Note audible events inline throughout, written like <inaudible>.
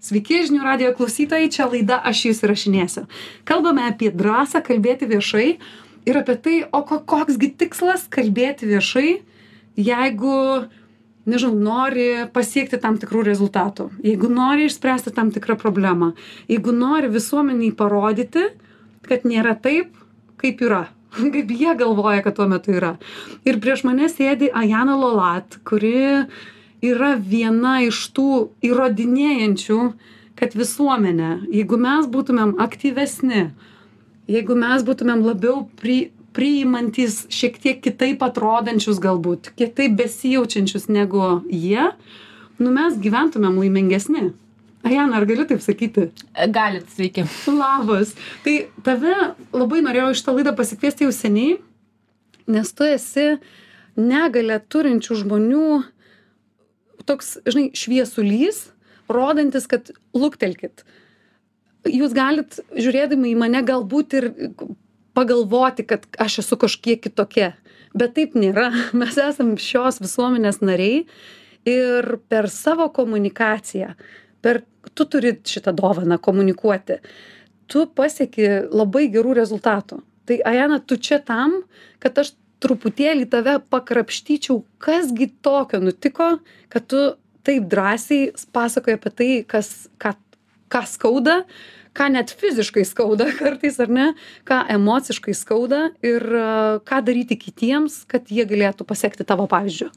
Sveiki, žinių radio klausytojai, čia laida Aš jūs įrašinėsiu. Kalbame apie drąsą kalbėti viešai ir apie tai, o koksgi tikslas kalbėti viešai, jeigu, nežinau, nori pasiekti tam tikrų rezultatų, jeigu nori išspręsti tam tikrą problemą, jeigu nori visuomeniai parodyti, kad nėra taip, kaip yra, <laughs> kaip jie galvoja, kad tuo metu yra. Ir prieš mane sėdi Ajana Lolat, kuri yra viena iš tų įrodinėjančių, kad visuomenė, jeigu mes būtumėm aktyvesni, jeigu mes būtumėm labiau pri, priimantis šiek tiek kitaip atrodančius galbūt, kitaip besijaučiančius negu jie, nu mes gyventumėm laimingesni. Ajana, ar galiu taip sakyti? Galit, sveiki. Labas. Tai tave labai norėjau iš tą laidą pasikviesti jau seniai, nes tu esi negalę turinčių žmonių toks, žinai, šviesulys, rodantis, kad luktelkit. Jūs galit, žiūrėdami į mane, galbūt ir pagalvoti, kad aš esu kažkiek kitokia. Bet taip nėra. <laughs> Mes esame šios visuomenės nariai ir per savo komunikaciją, per, tu turi šitą dovaną komunikuoti, tu pasieki labai gerų rezultatų. Tai Ajana, tu čia tam, kad aš truputėlį tave pakrapštyčiau kas gi tokio nutiko kad tu taip drąsiai pasakoji apie tai kas ką ką skauda ką net fiziškai skauda <laughs> kartais ar ne ką emociškai skauda ir ką daryti kitiems kad jie galėtų pasekti tavo pavyzdžiu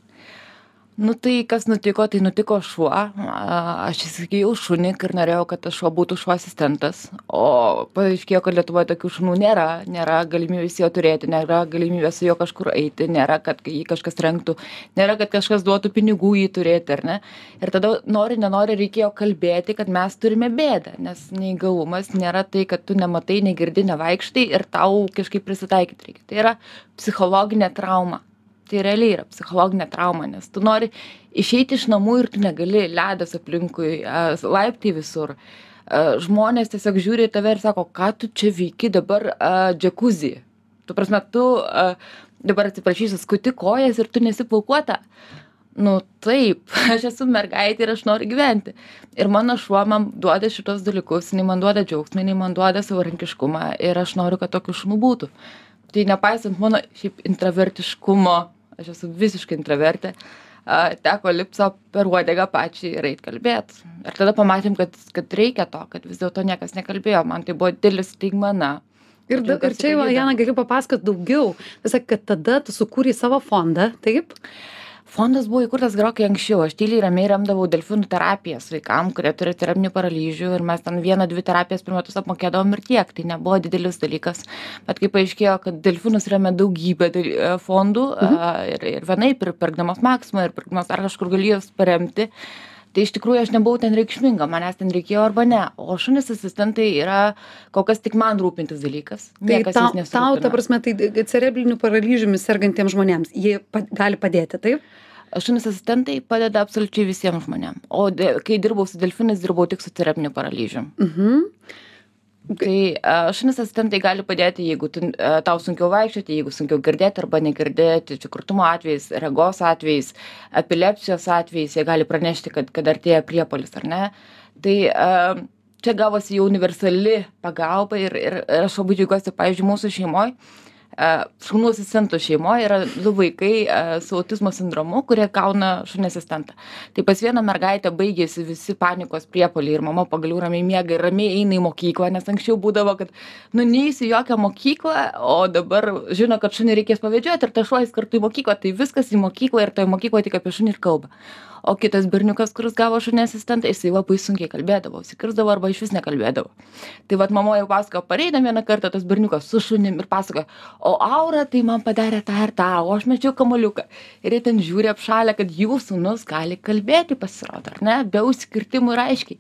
nu tai kas nutiko tai nutiko šuo. Aš įsigijau šunį ir norėjau kad tas šuo būtų šuo asistentas. O paaiškėjo kad lietuvoj tokių šunų nėra. Nėra galimybės jo turėti nėra galimybės su juo kažkur eiti nėra kad jį kažkas rengtų nėra kad kažkas duotų pinigų jį turėti ar ne? Ir tada nori nenori reikėjo kalbėti kad mes turime bėdą nes neįgalumas nėra tai kad tu nematai negirdi nevaikštai ir tau kažkaip prisitaikyt reikia. Tai yra psichologinė trauma tai realiai yra psichologinė trauma nes tu nori išeiti iš namų ir tu negali ledas aplinkui laiptai visur. Žmonės tiesiog žiūri į tave ir sako ką tu čia veiki dabar džiakuzi ta prasme tu dabar atsiprašysiu skuti kojas ir tu nesi plaukuota. Nu taip <laughs> aš esu mergaitė ir aš noriu gyventi. Ir mano šuo man duoda šituos dalykus jinai man duoda džiaugsmą jinai man duoda savarankiškumą ir aš noriu kad tokių šunų būtų. Tai nepaisant mano šiaip intravertiškumo aš esu visiškai intravertė teko lipt sau per uodegą pačiai ir eit kalbėt. Ir tada pamatėm, kad, kad reikia to, kad vis dėlto niekas nekalbėjo, man tai buvo didelis staigmena. Ir, da, ir čia, Jana, galiu papasakoti daugiau. Visą, kad tada tu sukūrei savo fondą, taip? Fondas buvo įkurtas gerokai anksčiau. Aš tyliai ramiai remdavau delfinų terapijas vaikam kurie turi cerebrinį paralyžių ir mes ten vieną dvi terapijas per metus apmokėdavom ir tiek. Tai nebuvo didelis dalykas. Bet kai paaiškėjo kad delfinus remia daugybė e, fondų mhm. ir ir vienaip ir pirkdamos maksimą ir pirkdamos dar kažkur gali juos paremti tai iš tikrųjų aš nebuvau ten reikšminga manęs ten reikėjo arba ne. O šunys asistentai yra kol kas tik man rūpintis dalykas. Tai tau tau ta prasme tai cerebriniu paralyžiumi sergantiems žmonėms jie gali padėti taip? Šunys asistentai padeda absoliučiai visiem žmonėm. O kai dirbau su delfinais dirbau tik su cerebriniu paralyžium. Mhm tai šunys asistentai gali padėti jeigu tu tau sunkiau vaikščioti jeigu sunkiau girdėti arba negirdėti čia kurtumo atvejais regos atvejais epilepsijos atvejais jie gali pranešti kad kad artėja priepuolis ar ne? Tai čia gavosi jau universali pagalba ir ir aš labai džiaugiuosi pavyzdžiui mūsų šeimoj šunų asistentų šeimoj yra du vaikai su autizmo sindromu kurie gauna šunį asistentą. Tai pas vieną mergaitę baigėsi visi panikos priepuoliai ir mama pagaliau ramiai miega ir ramiai eina į mokyklą nes anksčiau būdavo kad nu neis į jokią mokyklą o dabar žino kad šunį reikės pavedžiot ir tas šuo eis kartu į mokyklą. Tai viskas į mokyklą ir toj mokykloj tik apie šunį ir kalba o kitas berniukas kuris gavo šunį asistentą jisai labai sunkiai kalbėdavo užsikirsdavo arba išvis nekalbėdavo. Tai vat mama jau pasakojo pareinam vieną kartą tas berniukas su šunim ir pasakoja o aura tai man padarė tą ir tą o aš mečiau kamuoliuką. Ir jie ten žiūri apšalę kad jų sūnus gali kalbėti pasirodo ar ne be užsikirtimų ir aiškiai.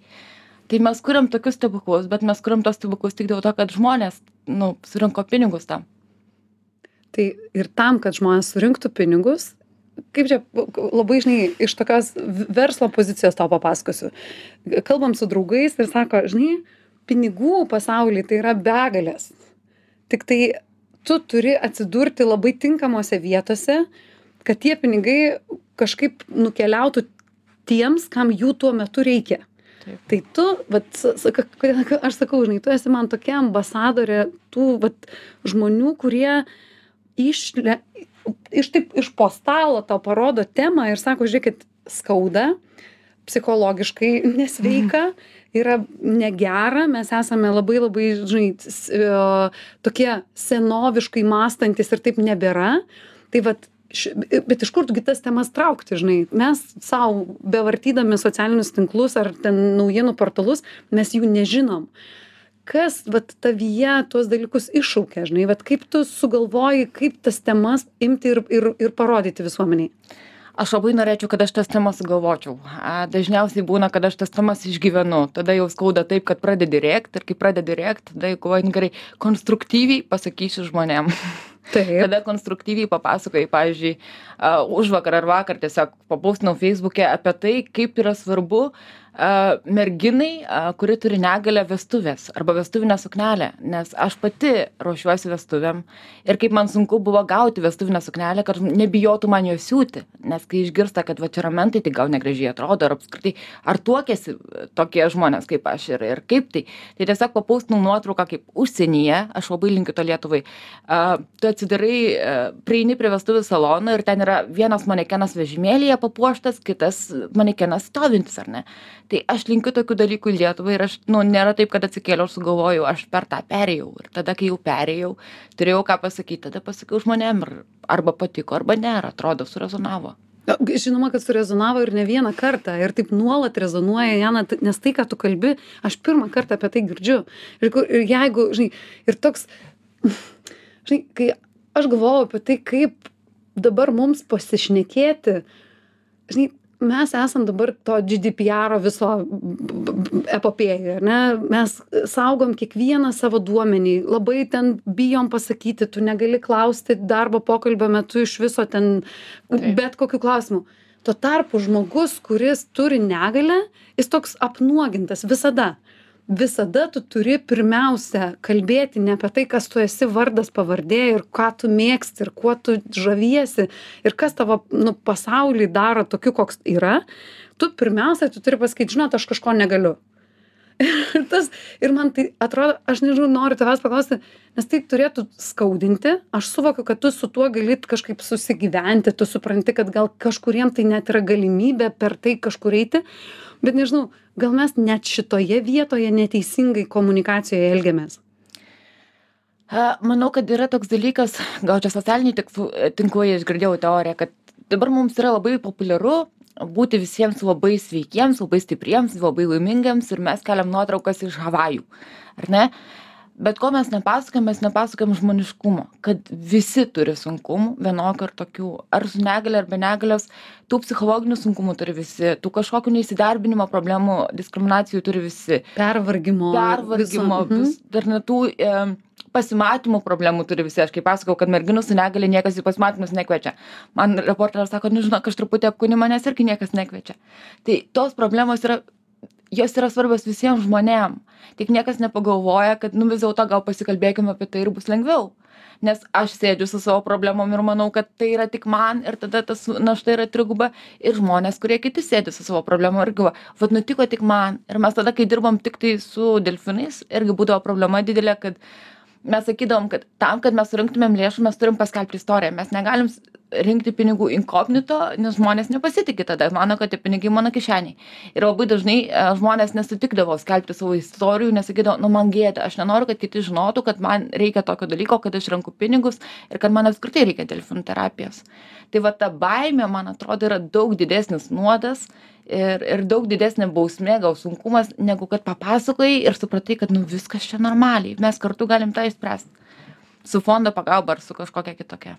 Tai mes kuriam tokius stebuklus bet mes kuriam tuos stebuklus tik dėl to kad žmonės nu surinko pinigus tam. Tai ir tam kad žmonės surinktų pinigus kaip čia labai žinai iš tokios verslo pozicijos tau papasakosiu. Kalbam su draugais ir sako žinai pinigų pasauly tai yra begalės. Tiktai tu turi atsidurti labai tinkamose vietose kad tie pinigai kažkaip nukeliautų tiems kam jų tuo metu reikia. Taip. Tai tu, vat, aš sakau, žinai, tu esi man tokia ambasadorė tų vat, žmonių, kurie išle, iš, taip, iš po stalo tau parodo temą ir sako, žiūrėkit, skauda, psichologiškai <laughs> nesveika, yra negera, mes esame labai labai, žinai, e, tokie senoviškai mąstantis ir taip nebėra. Tai vat, š- bet iš kur tu gi tas temas traukti, žinai, mes savo, bevartydami socialinius tinklus ar ten naujienų portalus, mes jų nežinom. Kas, vat, tavyje tuos dalykus iššaukia, žinai, vat, kaip tu sugalvoji, kaip tas temas imti ir, ir, ir parodyti visuomeniai. Aš labai norėčiau, kad aš tas temas sugalvočiau. A, Dažniausiai būna, kad aš tas temas išgyvenu. Tada jau skauda taip, kad pradedi rėkti ir kai pradedi rėkti, tada jau galvoju, "Nu gerai, konstruktyviai pasakysiu žmonėm. Taip. <laughs> Tada konstruktyviai papasakoji, pavyzdžiui, uh, už vakar ar vakar tiesiog papaustinau Facebook'e apie tai, kaip yra svarbu uh, merginai, kuri turi negalę vestuvės arba vestuvinę suknelę. Nes aš pati ruošiuosi vestuvėm ir kaip man sunku buvo gauti vestuvinę suknelę, kad nebijotų man jos siūti. Nes kai išgirsta, kad va čia ramentai, tai gal negražiai atrodo, ar apskritai, ar tuokėsi tokie žmonės kaip aš ir, ir kaip tai. Tai tiesiog papaustinau nuotrauką kaip užsienyje, aš labai linkiu to Lietuvai. Uh, tu atsidarai, uh, prieini prie vestuvių salono ir ten yra vienas manekenas vežimėlėje papuoštas, kitas manekenas stovintis, ar ne? Tai aš linkiu tokių dalykų į Lietuvą ir aš, nu, nėra taip, kad atsikėliau ir sugalvojau, aš per tą perėjau. Ir tada, kai jau perėjau, turėjau ką pasakyti, tada pasakiau žmonėm ir arba patiko, arba ne, ir atrodo, surezonavo. Na, Žinoma, kad surezonavo ir ne vieną kartą ir taip nuolat rezonuoja, Jana, nes tai, ką tu kalbi, aš pirmą kartą apie tai girdžiu. Ir, ir jeigu, žinai, ir toks, <laughs> žinai, kai aš galvoju apie tai, kaip dabar mums pasišnekėti, žinai, mes esam dabar to GDPR viso epopėjoje, ar ne? Mes saugom kiekvieną savo duomenį, labai ten bijom pasakyti, tu negali klausti darbo pokalbio metu iš viso ten Taip. bet kokiu klausimu. Tuo tarpu žmogus, kuris turi negalę, jis toks apnuogintas visada. Visada tu turi pirmiausia kalbėti ne apie tai, kas tu esi vardas pavardė ir ką tu mėgsti ir kuo tu žaviesi ir kas tavo nu, pasaulį daro tokiu, koks yra. Tu pirmiausia, tu turi pasakyti, žinot, aš kažko negaliu. <laughs> Ir, tas, ir man tai atrodo, aš nežinau, noriu tavęs paklausti, nes tai turėtų skaudinti. Aš suvokiu, kad tu su tuo galit kažkaip susigyventi, tu supranti, kad gal kažkuriem tai net yra galimybė per tai kažkur eiti, bet nežinau, gal mes net šitoje vietoje neteisingai komunikacijoje elgiamės. Manau, kad yra toks dalykas, gal čia socialiniai tikslų- tinklai išgirdėjau teoriją, kad dabar mums yra labai populiaru būti visiems labai sveikiems, labai stipriems, labai laimingiems ir mes keliam nuotraukas iš Havajų. Ar ne? Bet ko mes nepasakojam, mes nepasakojam žmoniškumo, kad visi turi sunkumų, vienokių ir tokių, ar su negale, ar be negalios, tų psichologinių sunkumų turi visi, tų kažkokių neįsidarbinimo problemų, diskriminacijų turi visi Pervargimo. pervargimo, Mhm. vis, dar net tų e, pasimatymų problemų turi visi. Aš kaip pasakau, kad merginų su negali niekas į pasimatymus nekviečia. Man reporteris sako, nu žinok, aš truputį apkūni manęs irgi niekas nekviečia. Tai tos problemos yra, jos yra svarbios visiems žmonėm. Tik niekas nepagalvoja, kad nu vis dėlto gal pasikalbėkime apie tai ir bus lengviau. Nes aš sėdžiu su savo problemom ir manau, kad tai yra tik man ir tada tas našta yra triguba ir žmonės, kurie kiti sėdi su savo problemom irgi, va, vad nutiko tik man. Ir mes tada, kai dirbom tik tai su delfinais, irgi būdavo problema didelė, kad mes sakydavom, kad tam, kad mes surinktumėm lėšų, mes turim paskelbti istoriją. Mes negalim rinkti pinigų inkognito, nes žmonės nepasitikė tada, mano, kad tie pinigai mano kišeniai. Ir labai dažnai e, žmonės nesutikdavo skelbti savo istorijų, nesakydavo, nu man gėda, aš nenoriu, kad kiti žinotų, kad man reikia tokio dalyko, kad aš renku pinigus ir kad man apskritai reikia delfinų terapijos. Tai va ta baimė, man atrodo, yra daug didesnis nuodas ir, ir daug didesnė bausmė, gal sunkumas, negu kad papasakoji ir supratai, kad nu viskas čia normaliai, mes kartu galim tą išspręsti. Su fondo pagalba ar su kažkokia kitokia.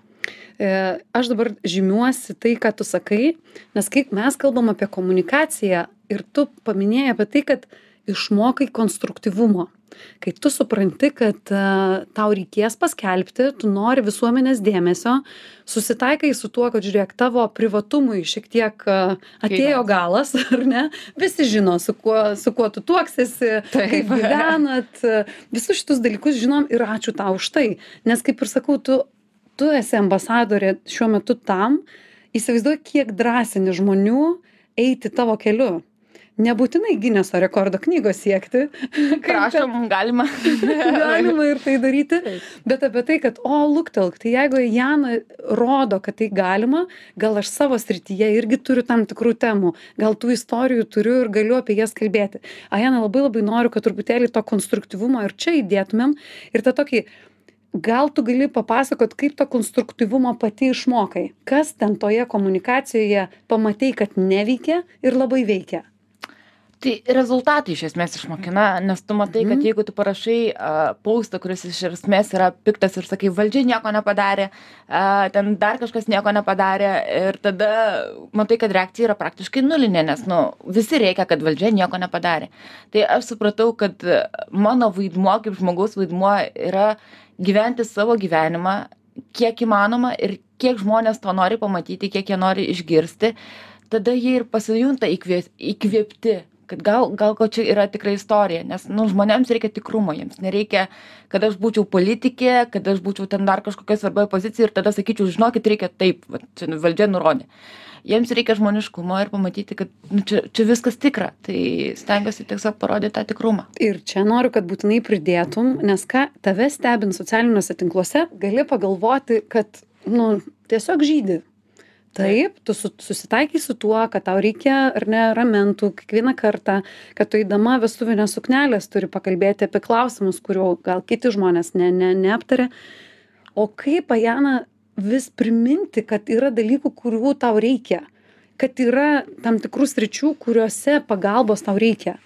E, Aš dabar žymiuosi tai, ką tu sakai, nes kai mes kalbam apie komunikaciją ir tu paminėjai apie tai, kad išmokai konstruktyvumo. Kai tu supranti, kad uh, tau reikės paskelbti, tu nori visuomenės dėmesio, susitaikai su tuo, kad žiūrėk, tavo privatumui šiek tiek uh, atėjo galas, <laughs> ar ne? Visi žino, su kuo, su kuo tu tuoksiesi, Taip. kaip gyvenat, visus šitus dalykus žinom ir ačiū tau už tai. Nes kaip ir sakau, tu, tu esi ambasadorė šiuo metu tam, įsivaizduoju, kiek drąsini žmonių eiti tavo keliu. Nebūtinai gineso rekordo knygos siekti. Prašom, galima. <laughs> galima ir tai daryti. Bet apie tai, kad, o, luktelk, tai jeigu Jana rodo, kad tai galima, gal aš savo srityje irgi turiu tam tikrų temų, gal tų istorijų turiu ir galiu apie jas kalbėti. Ajana, labai labai noriu, kad truputėlį to konstruktyvumo ir čia įdėtumėm ir tą tokį gal tu gali papasakot kaip to konstruktyvumo pati išmokai kas ten toje komunikacijoje pamatei kad neveikia ir labai veikia Tai rezultatai iš esmės išmokina, nes tu matai, kad jeigu tu parašai uh, paustą, kuris iš esmės yra piktas ir sakai, valdžia nieko nepadarė, uh, ten dar kažkas nieko nepadarė ir tada matai, kad reakcija yra praktiškai nulinė, nes nu, visi reikia, kad valdžia nieko nepadarė. Tai aš supratau, kad mano vaidmuo kaip žmogaus vaidmuo yra gyventi savo gyvenimą kiek įmanoma ir kiek žmonės to nori pamatyti, kiek jie nori išgirsti, tada jie ir pasijunta įkvėpti kad gal gal ko čia yra tikra istorija nes nu žmonėms reikia tikrumo jiems nereikia kad aš būčiau politikė kad aš būčiau ten dar kažkokioj svarbioj pozicijoj ir tada sakyčiau žinokit reikia taip vat čia valdžia nurodė. Jiems reikia žmoniškumo ir pamatyti kad nu čia čia viskas tikra. Tai stengiuosi tiesiog parodyt tą tikrumą. Ir čia noriu kad būtinai pridėtum nes ką tave stebint socialiniuose tinkluose gali pagalvoti kad nu tiesiog žydi taip tu su susitaikei su tuo kad tau reikia ar ne ramentų kiekvieną kartą kad tu eidama vestuvinės suknelės turi pakalbėti apie klausimus kurių gal kiti žmonės ne ne neaptaria o kaip ajana vis priminti kad yra dalykų kurių tau reikia kad yra tam tikrų sričių kuriose pagalbos tau reikia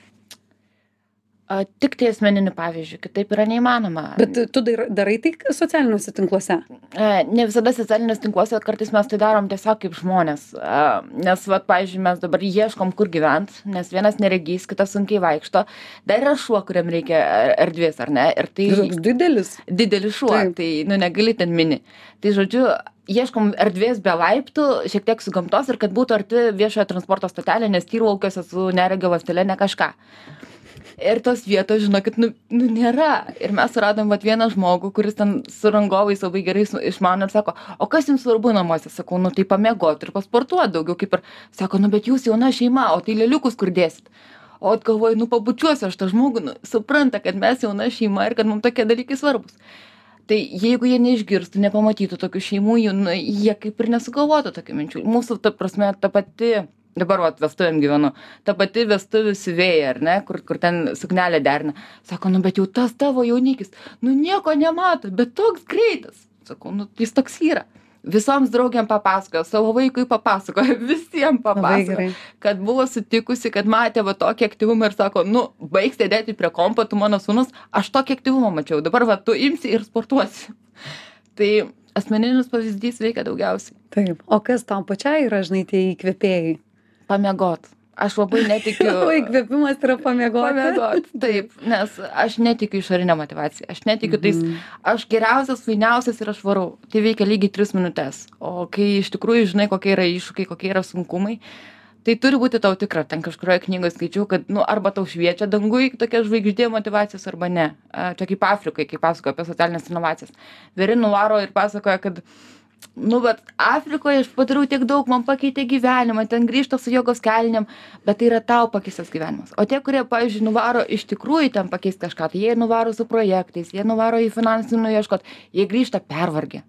a tik tai asmeniniu pavyzdžiu kitaip yra neįmanoma. Bet tu dar darai tai socialiniuose tinkluose? E, ne visada socialiniuose tinkluose kartais mes tai darom tiesiog kaip žmonės. A nes vat pavyzdžiui mes dabar ieškom kur gyvent nes vienas neregys kitas sunkiai vaikšto. Dar yra šuo kuriam reikia erdvės ar ne? Ir tai toks didelis. Didelis šuo tai nu negali ten mini. Tai žodžiu ieškom erdvės be laiptų šiek tiek su gamtos ir kad būtų arti viešojo transporto stotelė nes tyrlaukiuose su neregio ląstele ne kažką ir tos vietos žinokit nu nu nėra. Ir mes suradom vat vieną žmogų kuris ten su rangovais labai gerai išmano ir sako o kas jums svarbu namuose? Sakau nu tai pamiegot ir pasportuot daugiau. Kaip ir sako nu bet jūs jauna šeima o tai lėliukus kur dėsit? O vat galvoju nu pabučiuosiu aš tą žmogų nu supranta kad mes jauna šeima ir kad mum tokie dalykai svarbūs. Tai jeigu jie neišgirstų nepamatytų tokių šeimų jų nu jie kaip ir nesugalvotų tokių minčių. Mūsų ta prasme ta pati dabar vat vestuvėm gyvenu. Ta pati vestuvių siuvėja ar ne kur kur ten suknelę derina. Sako nu bet jau tas tavo jaunikis nu nieko nemato bet toks greitas. Sakau nu jis toks yra. Visoms draugėm papasakojo savo vaikui papasakojo <laughs> visiem papasakojo kad buvo sutikusi kad matė va tokį aktyvumą ir sako nu baik sėdėti prie kompo tu mano sūnus aš tokį aktyvumą mačiau dabar va tu imsi ir sportuosi. <laughs> Tai asmeninis pavyzdys veikia daugiausiai. Taip. O kas tau pačiai yra žinai tie įkvėpėjai pamiegot. Aš labai netikiu <laughs> o įkvėpimas yra pamiegoti pamiegot taip nes aš netikiu išorine motyvacija aš netikiu tais Mhm. aš geriausias fainiausias ir aš varau tai veikia lygiai tris minutes. O kai iš tikrųjų žinai kokie yra iššūkiai kokie yra sunkumai tai turi būti tau tikra. Ten kažkurioj knygoj skaičiau kad nu arba tau šviečia danguj tokia žvaigždė motyvacijos arba ne. Čia kaip afrikoj kai pasakojo apie socialines inovacijas veri nuvaro ir pasakoja kad nu vat afrikoj aš padariau tiek daug man pakeitė gyvenimą ten grįžta su jogos kelnėm bet tai yra tau pakeistas gyvenimas. O tie kurie pavyzdžiui nuvaro iš tikrųjų ten pakeist kažką tai jie nuvaro su projektais jie nuvaro į finansinių ieškot jie grįžta pervargę.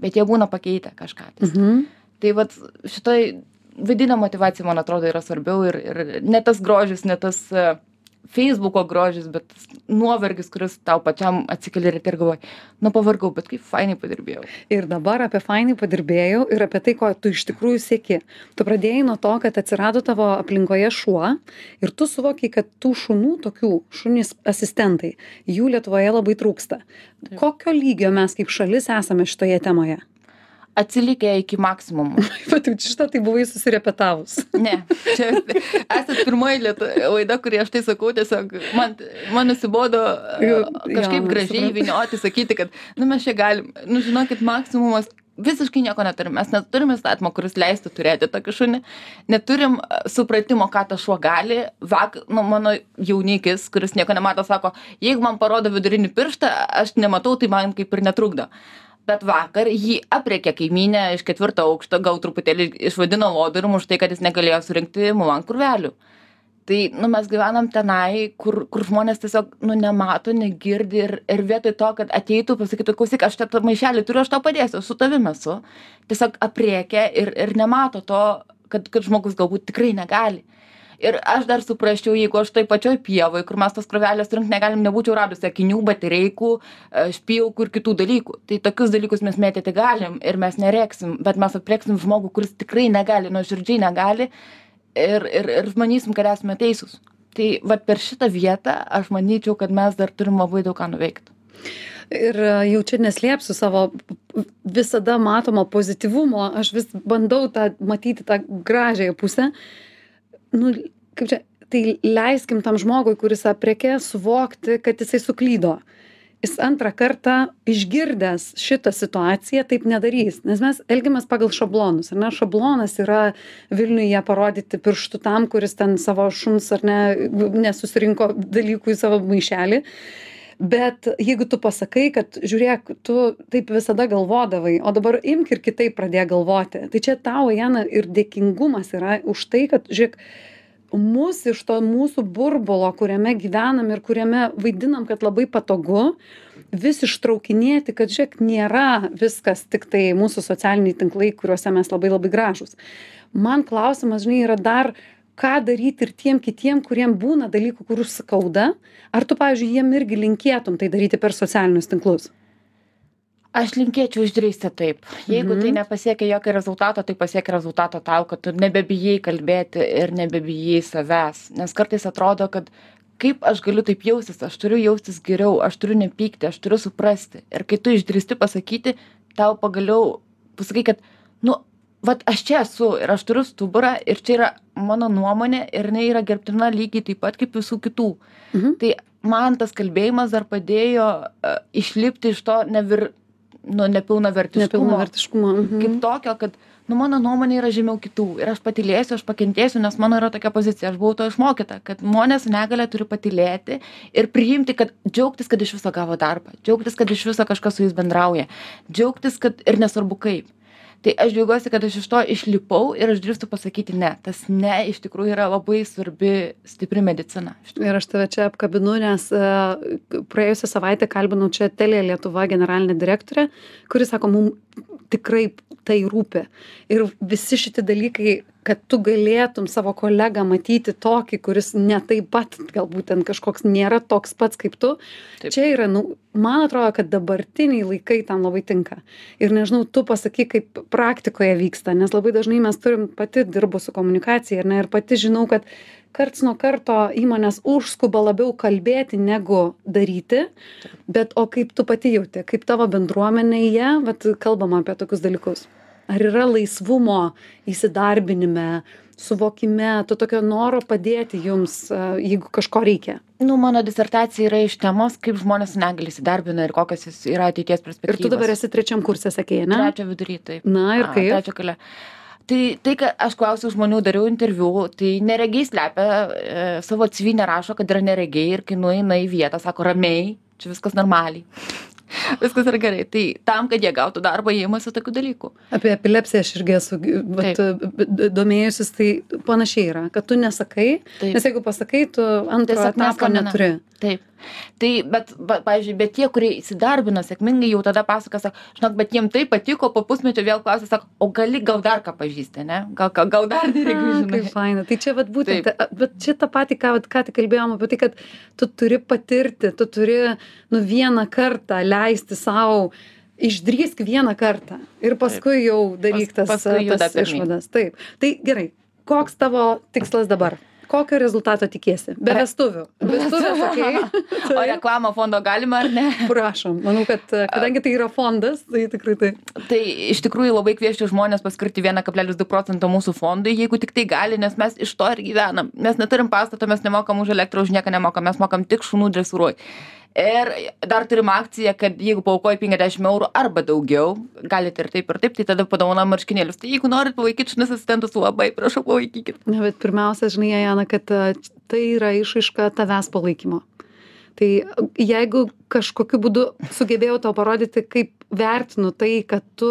Bet jie būna pakeitę kažką. Tais Mhm. tai vat šitoj vidinė motyvacija man atrodo yra svarbiau ir ir ne tas grožis ne tas e, feisbuko grožis bet nuovargis kuris tau pačiam atsikeli ryte ir galvoji nu pavargau bet kaip fainai padirbėjau. Ir dabar apie fainai padirbėjau ir apie tai ko tu iš tikrųjų sieki. Tu pradėjai nuo to kad atsirado tavo aplinkoje šuo ir tu suvokei kad tų šunų tokių šunys asistentai jų lietuvoje labai trūksta. Kokio lygio mes kaip šalis esame šitoje temoje atsilikę iki maksimumo bet <laughs> jau šitą tai buvai susirepetavus. <laughs> Ne čia esat pirmoji laida kurioje aš tai sakau tiesiog man man nusibodo Jo, kažkaip jo, gražiai vynioti sakyti kad nu mes čia galim nu žinokit maksimumas visiškai nieko neturim. Mes neturim įstatymo kuris leistų turėti tokį šunį. Neturim e, supratimo ką tas šuo gali. Vak nu mano jaunikis kuris nieko nemato sako jeigu man parodo vidurinį pirštą aš nematau tai man kaip ir netrukdo bet vakar jį aprėkė kaimynė iš ketvirto aukšto gal truputėlį išvadino lodorium už tai kad jis negalėjo surinkti mulan krūvelių tai nu mes gyvenam tenai kur kur žmonės tiesiog nu nemato negirdi ir ir vietoj to kad ateitų pasakytų klausyk aš tą maišelį turiu aš tau padėsiu su tavim esu. Tiesiog aprėkia ir ir nemato to kad kad žmogus galbūt tikrai negali ir aš dar suprasčiau jeigu aš toj pačioj pievoj kur mes tos krovelės surinkt negalim nebūčiau radusi akinių batareikų e, špilkų ir kitų dalykų. Tai tokius dalykus mes mėtyti galim ir mes nerėksim bet mes aprėksim žmogų kuris tikrai negali nuoširdžiai negali ir ir ir manysim kad esame teisūs. Tai vat per šitą vietą aš manyčiau kad mes dar turim labai daug ką nuveikt. Ir e, jau čia neslėpsiu savo visada matomo pozityvumo aš vis bandau tą matyti tą gražiąją pusę nu kaip čia tai leiskim tam žmogui kuris aprėkė suvokti kad jisai suklydo. Jis antrą kartą išgirdęs šitą situaciją taip nedarys nes mes elgiamės pagal šablonus ar ne? Šablonas yra vilniuje parodyti pirštu tam kuris ten savo šuns ar ne nesusirinko dalykų į savo maišelį bet jeigu tu pasakai kad žiūrėk tu taip visada galvodavai o dabar imk ir kitaip pradėk galvoti. Tai čia tau jana ir dėkingumas yra už tai kad žiūrėk mus iš to mūsų burbulo kuriame gyvenam ir kuriame vaidinam kad labai patogu vis ištraukinėti kad žiūrėk nėra viskas tiktai mūsų socialiniai tinklai kuriuose mes labai labai gražūs. Man klausimas žinai yra dar ką daryt ir tiem kitiem kuriem būna dalykų kurių skauda. Ar tu pavyzdžiui jiem irgi linkėtum tai daryti per socialinius tinklus? Aš linkėčiau išdrįsti taip. Jeigu tai Mhm. nepasiekia jokio rezultato tai pasiekia rezultato tau kad tu nebebijai kalbėti ir nebebijai savęs. Nes kartais atrodo kad kaip aš galiu taip jaustis? Aš turiu jaustis geriau aš turiu nepykti aš turiu suprasti. Ir kai tu išdrįsti pasakyti tau pagaliau pasakai kad nu vat aš čia esu ir aš turiu stuburą ir čia yra mano nuomonė ir jinai yra gerbtina lygiai taip pat kaip visų kitų Mhm. tai man tas kalbėjimas dar padėjo e, išlipti iš to nevir nu nepilnavertiškumo nepilnavertiškumo mhm. kaip tokio kad nu mano nuomonė yra žemiau kitų ir aš patylėsiu aš pakentėsiu nes mano yra tokia pozicija aš buvau to išmokyta kad žmonės su negalia turi patylėti ir priimti kad džiaugtis kad iš viso gavo darbą džiaugtis kad iš viso kažkas su jais bendrauja džiaugtis kad ir nesvarbu kaip tai aš džiaugiuosi kad aš iš to išlipau ir aš drįstu pasakyti ne. Tas ne iš tikrųjų yra labai svarbi stipri medicina. Ir aš tave čia apkabinu, nes e, praėjusią savaitę kalbinau čia Telė Lietuva generalinė direktorė, kuris sako, mums tikrai tai rūpi. Ir visi šitie dalykai, kad tu galėtum savo kolegą matyti tokį, kuris ne taip pat, galbūt ten kažkoks nėra toks pats kaip tu, Taip. čia yra, nu, man atrodo, kad dabartiniai laikai tam labai tinka. Ir nežinau, tu pasakyk, kaip praktikoje vyksta, nes labai dažnai mes turim pati dirbu su komunikacija ir, ne, ir pati žinau, kad karts nuo karto įmonės užskuba labiau kalbėti negu daryti, bet o kaip tu pati jauti, kaip tavo bendruomenėje, vat kalbama apie tokius dalykus. Ar yra laisvumo įsidarbinime, suvokime, to tokio noro padėti jums, jeigu kažko reikia? nu mano disertacija yra iš temos kaip žmonės su negalia įsidarbina ir kokios jis yra ateities Ir perspektyvos tu dabar esi trečiam kursė, sakėjai, ne? trečio vidury taip Na ir kaip? trečio gale tai tai ką aš klausiau žmonių dariau interviu tai neregiai slepia e, savo cv nerašo kad yra neregiai ir kai nueina į vietą sako ramiai čia viskas normaliai <laughs> viskas yra gerai tai tam kad jie gautų darbą jie imasi tokių dalykų Apie epilepsiją aš irgi esu vat, domėjusis, tai panašiai yra, kad tu nesakai, Taip. nes jeigu pasakai, tu antro Tiesiog etapo neturi. Taip tai bet va pavyzdžiui bet tie kurie įsidarbino sėkmingai jau tada pasakoja sako žinok bet jiem taip patiko po pusmečio vėl klausia sako o gali gal dar ką pažįsti ane gal ką gal dar <laughs> neregių A, žinai Kaip faina. Tai čia vat būtent, bet čia tą patį, ką, vat, ką tik kalbėjom apie tai, kad tu turi patirti, tu turi nu vieną kartą leisti savo, išdrįsk vieną kartą ir paskui jau daryk Pas- tas, juda tas išvadas. Taip. Tai gerai, koks tavo tikslas dabar? Kokio rezultato tikiesi? Be vestuvių. <laughs> Vestuvės, okei. <laughs> o reklamą fondo galima ar ne <laughs> Prašom, manau, kad kadangi tai yra fondas, tai tikrai tai. tai iš tikrųjų labai kviesčiau žmones paskirti vieną kablelis du procento mūsų fondui jeigu tik tai gali nes mes iš to ir gyvenam mes neturim pastato mes nemokam už elektrą už nieką nemokam mes mokam tik šunų dresūroj ir dar turim akciją kad jeigu paaukoji penkiasdešim eurų arba daugiau galit ir taip ir taip tai tada padovanojam marškinėlius tai jeigu norit palaikyt šunis asistentus labai prašau palaikykit Ne, bet pirmiausia, žinai, Jana, kad tai yra išaiška tavęs palaikymo. Tai jeigu kažkokiu būdu sugebėjau tau parodyti, kaip vertinu tai, kad tu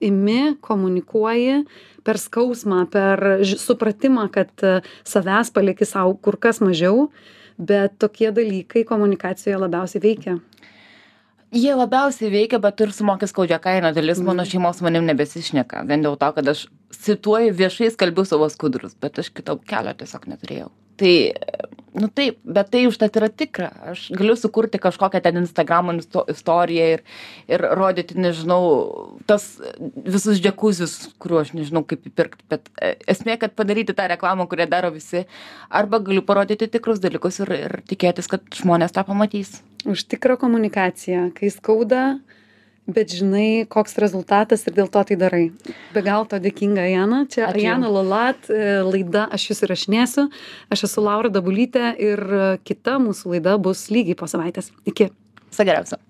imi komunikuoji per skausmą per supratimą kad savęs palieki sau kur kas mažiau bet tokie dalykai komunikacijoje labiausiai veikia. Jie labiausiai veikia bet ir sumoki skaudžią kainą. Dalis mano šeimos su manim nebesišneka. Vien dėl to kad aš cituoju viešai skalbiu savo skudurus bet aš kito kelio tiesiog neturėjau tai nu taip bet tai užtat yra tikra. Aš galiu sukurti kažkokią ten instagramo istoriją ir ir rodyti nežinau tas visus džiakuzius kurių aš nežinau kaip įpirkt bet e, esmė kad padaryti tą reklamą kurią daro visi arba galiu parodyti tikrus dalykus ir ir tikėtis kad žmonės tą pamatys. Už tikrą komunikaciją. Kai skauda bet žinai koks rezultatas ir dėl to tai darai. Be galo tau dėkinga ajana. Čia ajana lolat e, laida aš jus įrašinėsiu. Aš esu laura dabulytė ir kita mūsų laida bus lygiai po savaitės. Iki. Viso geriausio